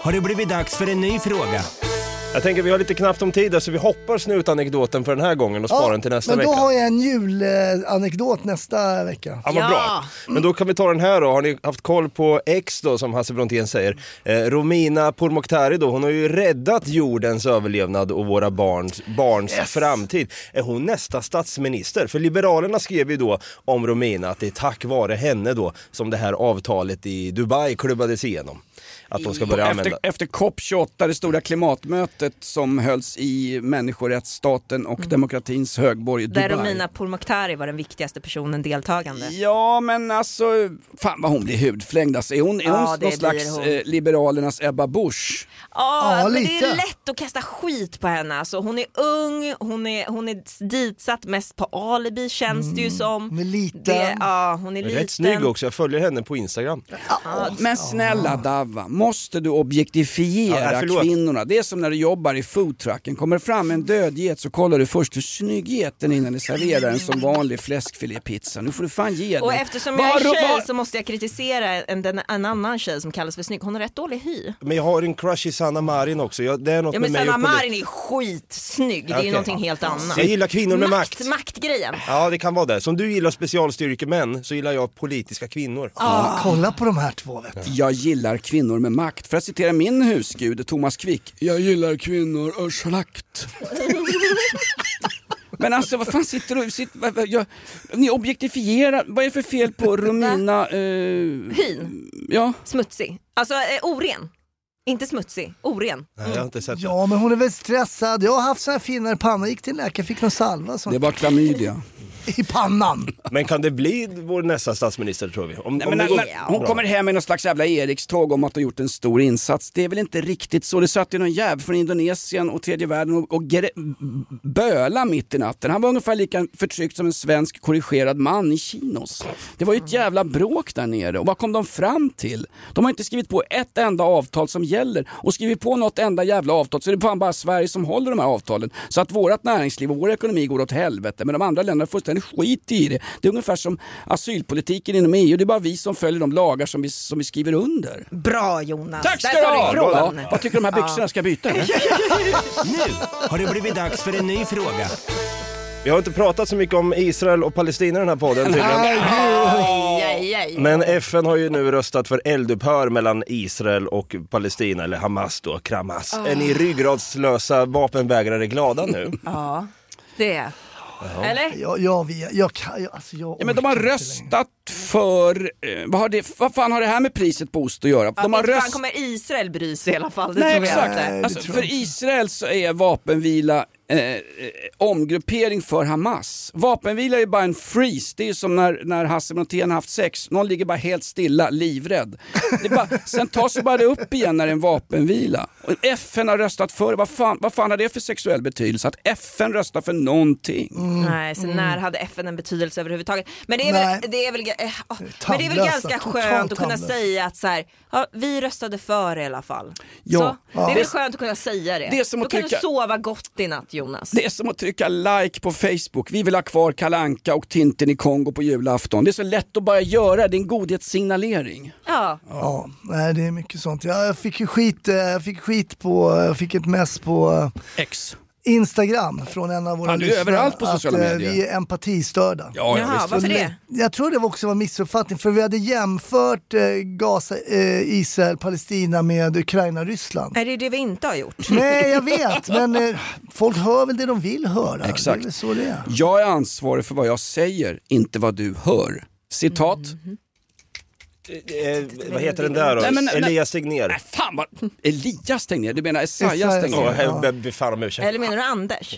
Har det blivit dags för en ny fråga. Jag tänker vi har lite knappt om tid så vi hoppar snutanekdoten för den här gången och sparar den till nästa men då vecka. har jag en julanekdot nästa vecka. Ja, vad bra. Men då kan vi ta den här då. Har ni haft koll på X då, som Hasse Brontén säger? Eh, Romina Pourmokhtari då, hon har ju räddat jordens överlevnad och våra barns, barns framtid. Är hon nästa statsminister? För Liberalerna skrev ju då om Romina att det är tack vare henne då som det här avtalet i Dubai klubbades igenom. Att de ska börja efter, använda. efter COP28, det stora klimatmötet som hölls i människorättsstaten och demokratins högborg Där Dubai. Romina Pourmokhtari var den viktigaste personen deltagande. Ja men alltså, fan vad hon blir hudflängd alltså. Är hon, är Ja, hon det någon slags hon. eh, Liberalernas Ebba Busch? Ja, Ja, men det lite. är lätt att kasta skit på henne. Alltså, hon är ung, hon är, hon är ditsatt mest på alibi känns det ju som. Hon är liten. Det, ja, hon är liten. Rätt snygg också, jag följer henne på Instagram. Men snälla Davva, måste du objektifiera Ja, kvinnorna? Det är som när du jobbar i foodtrucken. Kommer det fram en död get så kollar du först hur snygg geten är innan du serverar en som vanlig fläskfilépizza. Nu får du fan ge dig. Och eftersom jag är tjej så måste jag kritisera en, en, en annan tjej som kallas för snygg. Hon har rätt dålig hy. Men jag har en crush i Sanna Marin också. Jag, det är något Ja med men mig Sanna Marin är skitsnygg, det är Okej. någonting helt annat. Jag gillar kvinnor med makt. Maktgrejen. Ja, det kan vara det. Som du gillar specialstyrkemän så gillar jag politiska kvinnor. Ja, kolla på de här två vet du. Jag gillar kvinnor med makt. För att citera min husgud Thomas Quick. Jag gillar kvinnor och slakt. (laughs) Men alltså vad fan sitter du... Sitter, vad, vad, jag, ni objektifierar. Vad är det för fel på (laughs) Romina... Eh, Hyn, ja. smutsig. Alltså eh, oren. Inte smutsig, oren. Nej, jag har inte sett det. Ja men hon är väl stressad. Jag har haft sån här finare panna, gick till läkare, fick någon salva som, Det var klamydia. (laughs) i pannan. Men kan det bli vår nästa statsminister tror vi? Om, Nej, om men, går hon bra. kommer hem med någon slags jävla Erikståg om att ha gjort en stor insats. Det är väl inte riktigt så. Det satt ju någon jävel från Indonesien och tredje världen och, och gre- böla mitt i natten. Han var ungefär lika förtryckt som en svensk korrigerad man i Kinos. Det var ju ett jävla bråk där nere. Och vad kom de fram till? De har inte skrivit på ett enda avtal som gäller. Och skriver på något enda jävla avtal så är det fan bara Sverige som håller de här avtalen. Så att vårt näringsliv och vår ekonomi går åt helvete. Men de andra länderna får fullständigt skit i det. Det är ungefär som asylpolitiken inom EU, det är bara vi som följer de lagar som vi, som vi skriver under. Bra Jonas, Tack ska du ha! Ja, vad tycker du de här byxorna ska byta? eller? Nu har det blivit dags för en ny fråga. Vi har inte pratat så mycket om Israel och Palestina i den här podden tydligen. Aj, aj, aj. Men FN har ju nu röstat för eldupphör mellan Israel och Palestina, eller Hamas då, Kramas. Är ni ryggradslösa vapenvägrare glada nu? (laughs) Ja, det är Eller? Jag, jag vet, jag kan, jag, alltså jag Ja, men de har orkar inte röstat för, eh, vad, har det, vad fan har det här med priset på ost att göra? Ja, De har röst... kommer Israel bry sig i alla fall. Det Nej tror jag exakt, inte. det alltså, tror för jag inte. Israel så är vapenvila eh, eh, omgruppering för Hamas. Vapenvila är ju bara en freeze, det är ju som när, när Hasse Brontén har haft sex, någon ligger bara helt stilla, livrädd. Det bara, sen tas ju bara det upp igen när det är en vapenvila. Och FN har röstat för, vad fan, vad fan har det för sexuell betydelse? Att FN röstar för någonting. Nej, så när hade FN en betydelse överhuvudtaget? Men det är väl, det är väl, eh, ah, men det är väl ganska totalt skönt att kunna säga att så här, ja, vi röstade för i alla fall. Ja. Så, det är Det- väl skönt att kunna säga det. det är som Då att kan trycka- du sova gott i natt Jonas. Det är som att trycka like på Facebook. Vi vill ha kvar Kalanka och Tintin i Kongo på julafton. det är så lätt att bara göra, det är en godhetssignalering. Ja. Ja, nej det är mycket sånt. Ja, jag fick ju skit, eh, jag fick skit på, jag fick ett mess på eh, X. Instagram från en av våra Ja, du är överallt på sociala att, eh, medier. Vi är empatistörda. Ja, Jaha, visst. varför det? Jag tror det var också var missuppfattning för vi hade jämfört eh, Gaza, eh, Israel, Palestina med Ukraina, Ryssland. Nej, det är det vi inte har gjort. Nej jag (laughs) vet men eh, folk hör väl det de vill höra. Exakt. Det är väl så det är. Jag är ansvarig för vad jag säger, inte vad du hör. Citat. Eh, vad heter den där då? Nej, men- men- Elias Tegnér. Nej, fan vad... Elias Tegnér, du menar Esaias Esaias. Tegnér? Jag ber- ber fan om ursäkt. Eller menar du Anders?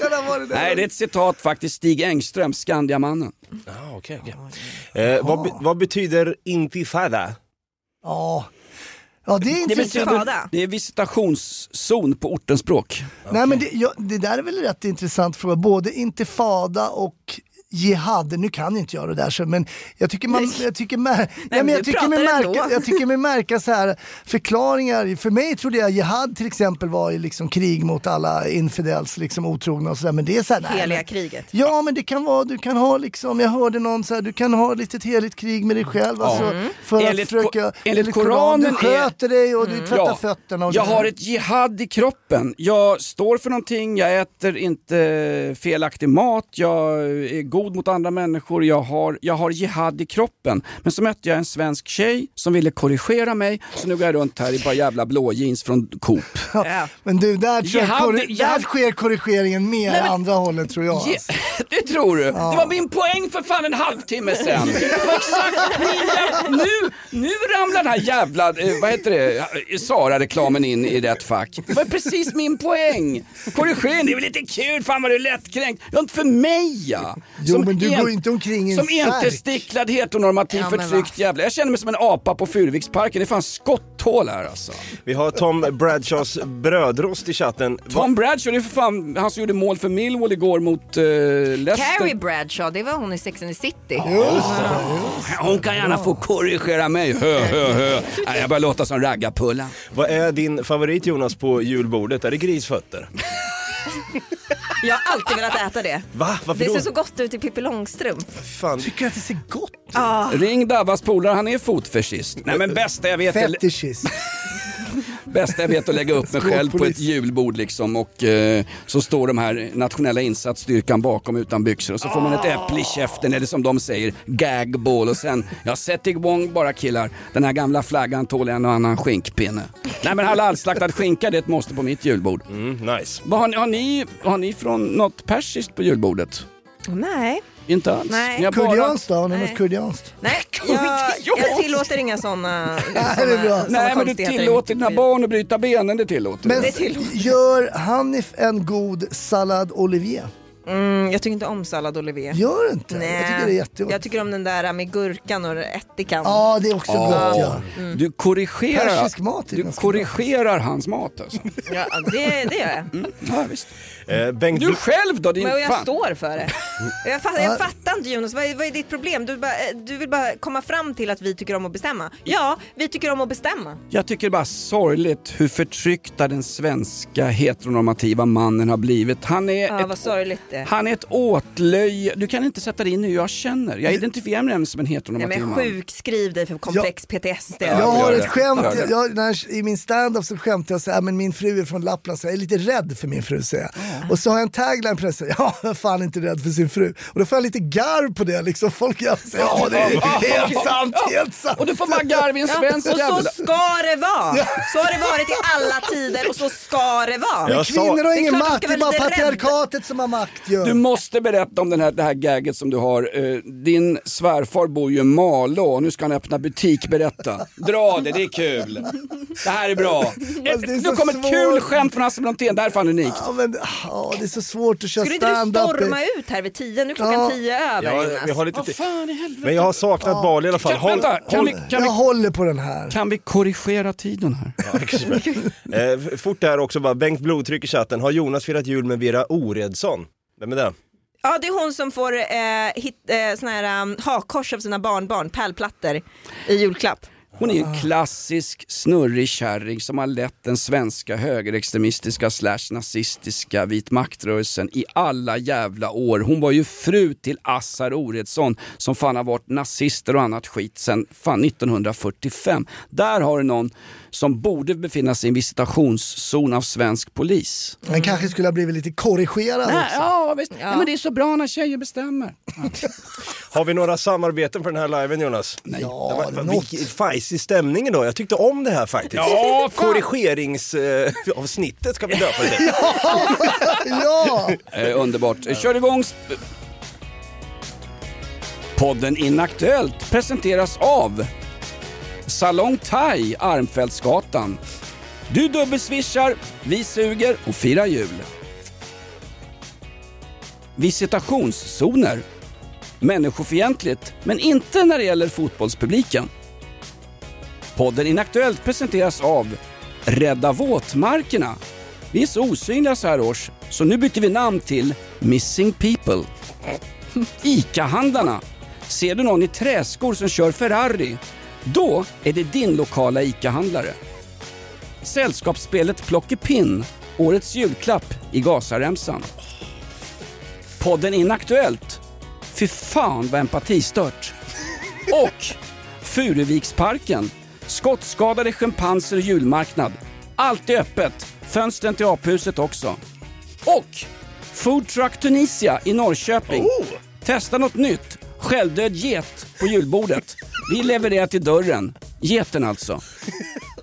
Kan det ha varit det? Nej, det är ett citat faktiskt, Stig Engström, Skandiamannen. Ah, okej, okej. Eh, vad, be- vad betyder intifada? Ja. ja, det är Det intressant. Fada. det är visitationszon på ortens språk. Nej men det, ja, det där är väl en rätt intressant fråga, både intifada och jihad, nu kan inte jag det där så, men jag tycker man, jag tycker, mär, nej, men jag tycker mig märka, jag tycker mig märka så här förklaringar, för mig trodde jag jihad till exempel var i liksom krig mot alla infidels, liksom otrogna och sådär, men det är så här, Heliga men- kriget. Ja men det kan vara, du kan ha liksom, jag hörde någon så här, du kan ha lite ett heligt krig med dig själv. Alltså, Mm. för Enligt att försöka, ko- enligt Koranen Du är- sköter dig och Mm. du tvättar fötterna. Och jag har ett jihad i kroppen. Jag står för någonting, jag äter inte felaktig mat, jag är god mot andra människor, jag har, jag har jihad i kroppen. Men så mötte jag en svensk tjej som ville korrigera mig, så nu går jag runt här i bara jävla blå jeans från Coop. (laughs) Ja. Men du, där, tror Jihad- korri- där sker korrigeringen mer Nej, men- andra hållet tror jag. Alltså. (laughs) det tror du? Det var min poäng för fan en halvtimme sen. (laughs) Nu, nu ramlar den här jävla, eh, vad heter det, Sara-reklamen in i rätt fack. Det var precis min poäng. Korrigering, det är väl lite kul, fan vad du är lättkränkt. Ja, inte för mig ja. Jo, men du går inte omkring i en Som särk. entesticklad heteronormativ Ja, förtryckt jävla. Jag känner mig som en apa på Furuviksparken. Det är fan skotthål här alltså. Vi har Tom Bradshaws brödrost i chatten. Tom Bradshaw, det är för fan han som gjorde mål för Millwall igår mot uh, Leicester. Carrie Bradshaw, det var hon i Sex and the City. Hon kan gärna få korrigera mig. Hö, hö, hö. Nej, jag börjar låta som raggarpulla. Vad är din favorit Jonas på julbordet? Är det grisfötter? Jag har alltid velat äta det. Va? Varför Det då? ser så gott ut i Pippi Långstrump. Fan. Tycker att det ser gott ut? Ring Davas polare, han är fotfetischist. Nej men bästa jag vet är, Fetischist. Bästa jag vet att lägga upp mig själv på ett julbord liksom och eh, så står de här nationella insatsstyrkan bakom utan byxor och så får man ett äpple i käften eller som de säger gagball och sen, ja sätt igång bara killar. Den här gamla flaggan tål en och annan skinkpinne. Nej men halalslaktad skinka det är ett måste på mitt julbord. Mm, nice. Vad har, ni, har, ni, har ni från något persiskt på julbordet? Nej, Inte alls? Nej. Ni har bara... Kurdianskt då? Har ni Nej. något kurdianskt? nej. (laughs) Jag, jag tillåter inga sådana (laughs) det är bra. Nej men du tillåter dina barn att bryta benen, det tillåter Men. Det tillåter. gör Hanif en god sallad olivier? Mm, jag tycker inte om sallad olivier. Gör inte? Nej. Jag tycker det är jättegott. Jag tycker om den där med gurkan och ättikan. Ja, det är också gott ja. Du korrigerar, Persisk mat är du ganska korrigerar hans mat alltså. Ja, det, det gör jag. Ja, visst. Eh, Bengt Du själv då din Men jag fan. står för det. (laughs) Jag fattar, jag fattar inte Jonas, vad är, vad är ditt problem? Du, bara, eh, du vill bara komma fram till att vi tycker om att bestämma. Ja, vi tycker om att bestämma. Jag tycker bara sorgligt hur förtryckta den svenska heteronormativa mannen har blivit. Han är Ja, ett vad sorgligt det inte. Han är ett åtlöje. Du kan inte sätta dig in hur jag känner. Jag identifierar mig som en Nej, heteronormativ men man. sjukskriv dig för komplex PTSD. Jag Ja, har ett skämt, jag, när, i min stand-up så skämtar jag så här, men min fru är från Lappland så jag är lite rädd för min fru säger jag. Och så har jag en tagline på här, ja jag är fan inte rädd för sin fru. Och då får jag lite garv på det liksom, folk jag säger, ja det är helt sant, helt sant. Och du får bara garva i en Ja, svensk och så ska det vara! Så har det varit i alla tider och så ska det vara. Sa- Kvinnor har ingen makt, det är bara patriarkatet som har makt ju. Du måste berätta om den här, det här gagget som du har. Eh, Din svärfar bor ju i Malå och nu ska han öppna butik. Berätta. Dra det, det är kul. Det här är bra. Alltså, det är Nu kommer ett kul skämt från Hasse Brontén. Det här är fan unikt. Ja, men, ja, det är så svårt att köra Skulle inte du stand-up. storma ut här vid tio? Nu är klockan Ja. tio över Ja, Jonas. vi har lite fan i helvete. Men jag har saknat Bali i alla fall. Kan, Håll, vänta, kan, håll, vi, kan, Jag vi, håller på den här. kan vi korrigera tiden här? Eh, fort där också bara, Bengt Blodtryck i chatten. Har Jonas firat jul med Vera Oredsson? Vem är det? Ja, det är hon som får eh, hit, eh, såna här um, hakkors av sina barnbarn, pärlplattor, i julklapp. Hon är ju en klassisk snurrig kärring som har lett den svenska högerextremistiska slash nazistiska vit maktrörelsen i alla jävla år. Hon var ju fru till Assar Oredsson som fan har varit nazister och annat skit sedan fan 1945. Där har du någon som borde befinna sig i en visitationszon av svensk polis. Den kanske skulle ha blivit lite korrigerad Nej, också. ja, visst. Nej, men det är så bra när tjejer bestämmer. (laughs) (laughs) (laughs) Har vi några samarbeten för den här liven Jonas? Nej. Ja, Vad- något. Vilken fajsig stämning idag. Jag tyckte om det här faktiskt. Ja. Korrigeringsavsnittet ska vi döpa det till. (laughs) ja! Eh, underbart. Kör igång. Podden Inaktuellt presenteras av Salong Thai, Armfältsgatan. Du dubbelswishar, vi suger och firar jul. Visitationszoner. Människofientligt, men inte när det gäller fotbollspubliken. Podden Inaktuellt presenteras av Rädda våtmarkerna. Vi är så osynliga så här års, så nu byter vi namn till Missing People. ICA-handlarna. Ser du någon i träskor som kör Ferrari? Då är det din lokala ICA-handlare. Sällskapsspelet Plockepinn. Årets julklapp i Gazaremsan. Podden Inaktuellt. Fy fan vad empatistört. Och Furuviksparken. Skottskadade schimpanser och julmarknad. Allt är öppet. Fönstren till aphuset också. Och Food Truck Tunisia i Norrköping. Testa något nytt. Självdöd get på julbordet. Vi levererar till dörren. Geten alltså.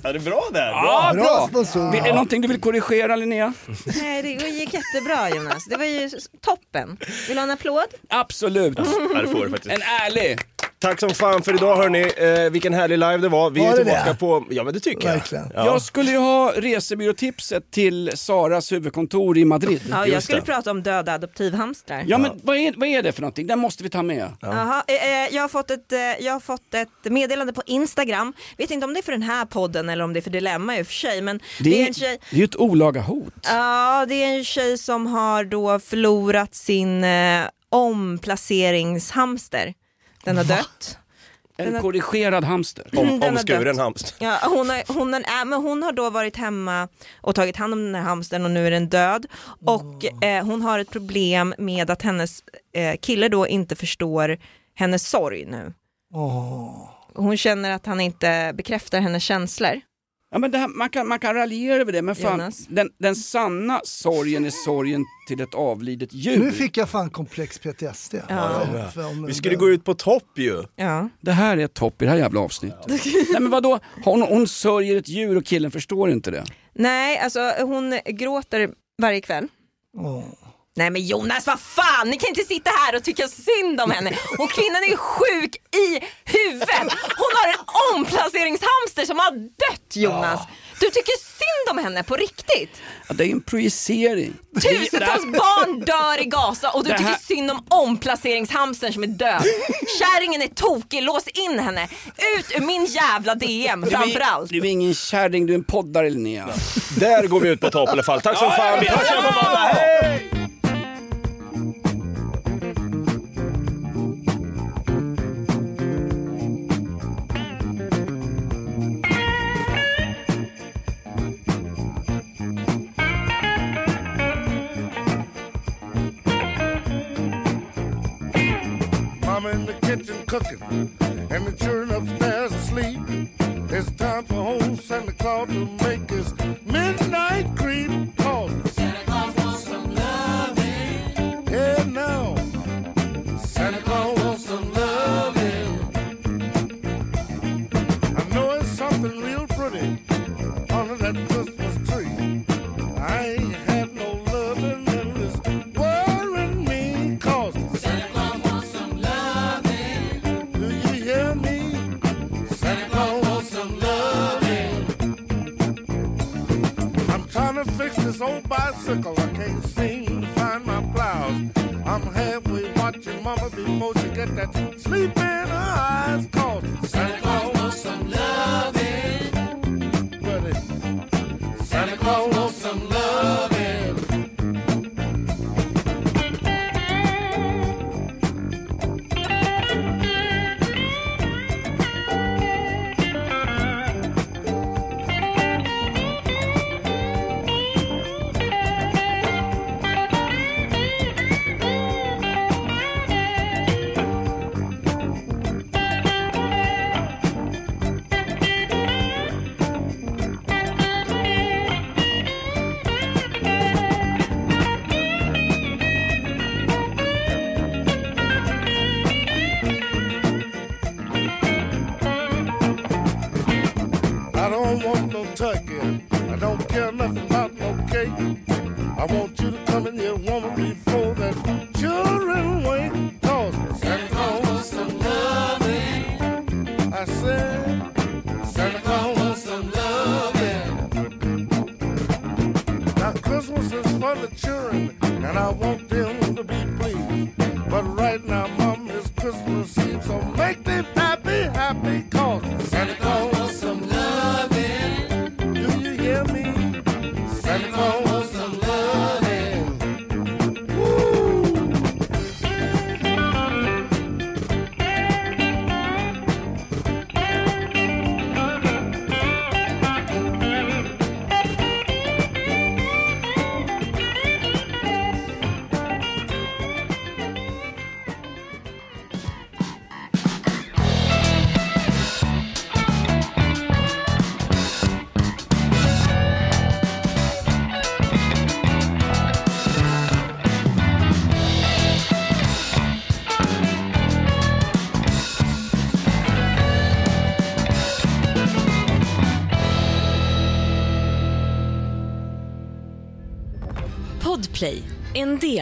Ja, det är bra där. Ja, Bra bra! sponsor. Är det någonting du vill korrigera Linnea? Nej, det gick jättebra Jonas. Det var ju toppen. Vill du ha en applåd? Absolut. Ja, det får du faktiskt. En ärlig. Tack som fan för idag hörni. Eh, vilken härlig live det var. Vi Var är det tillbaka det? på... Ja men det tycker jag. Verkligen. Ja. Jag skulle ju ha resebyråtipset till Saras huvudkontor i Madrid. Ja, jag skulle det. prata om döda adoptivhamstrar. Ja men vad är, vad är det för någonting? Den måste vi ta med. Jaha, eh, eh, jag, har fått ett, eh, jag har fått ett meddelande på Instagram. Vet inte om det är för den här podden eller om det är för Dilemma i och för sig. Men det, Det är är, en tjej, det är ju ett olaga hot. ja, det är en tjej som har då förlorat sin eh, omplaceringshamster. Den har dött. En korrigerad hamster. Om, Den omskuren hamster. Ja, hon, har, hon, har, äh, men hon har då varit hemma och tagit hand om den här hamstern och nu är den död. Och eh, hon har ett problem med att hennes eh, kille då inte förstår hennes sorg nu. Hon känner att han inte bekräftar hennes känslor. Ja, men det här, man, kan, man kan raljera över det, men fan, den, den sanna sorgen är sorgen till ett avlidet djur. Nu fick jag fan komplex PTSD. Ja. Om Vi skulle gå ut på topp ju. Ja. Det här är topp i det här jävla avsnittet. (laughs) Nej men vadå, hon, hon sörjer ett djur och killen förstår inte det. Nej, alltså hon gråter varje kväll. Åh. Nej men Jonas, vad fan! Ni kan inte sitta här och tycka synd om henne. Och kvinnan är sjuk i huvudet. Hon har en omplaceringshamster som har dött Jonas. Du tycker synd om henne på riktigt. Ja, det är en projicering. Tusentals barn dör i Gaza och du här- tycker synd om omplaceringshamstern som är död. Kärringen är tokig, lås in henne. Ut ur min jävla DM framförallt. Du är ingen kärring, du är en poddare Linnea. Där går vi ut på topp i alla fall. Tack som fan. Vi hörs igen måndag. Hej! the kitchen cooking, and the children upstairs asleep. It's time for old Santa Claus to make his midnight fix this old bicycle. I can't seem to find my plows. I'm halfway watching mama before she get that sleep in her eyes cause Santa Claus wants some loving. because Santa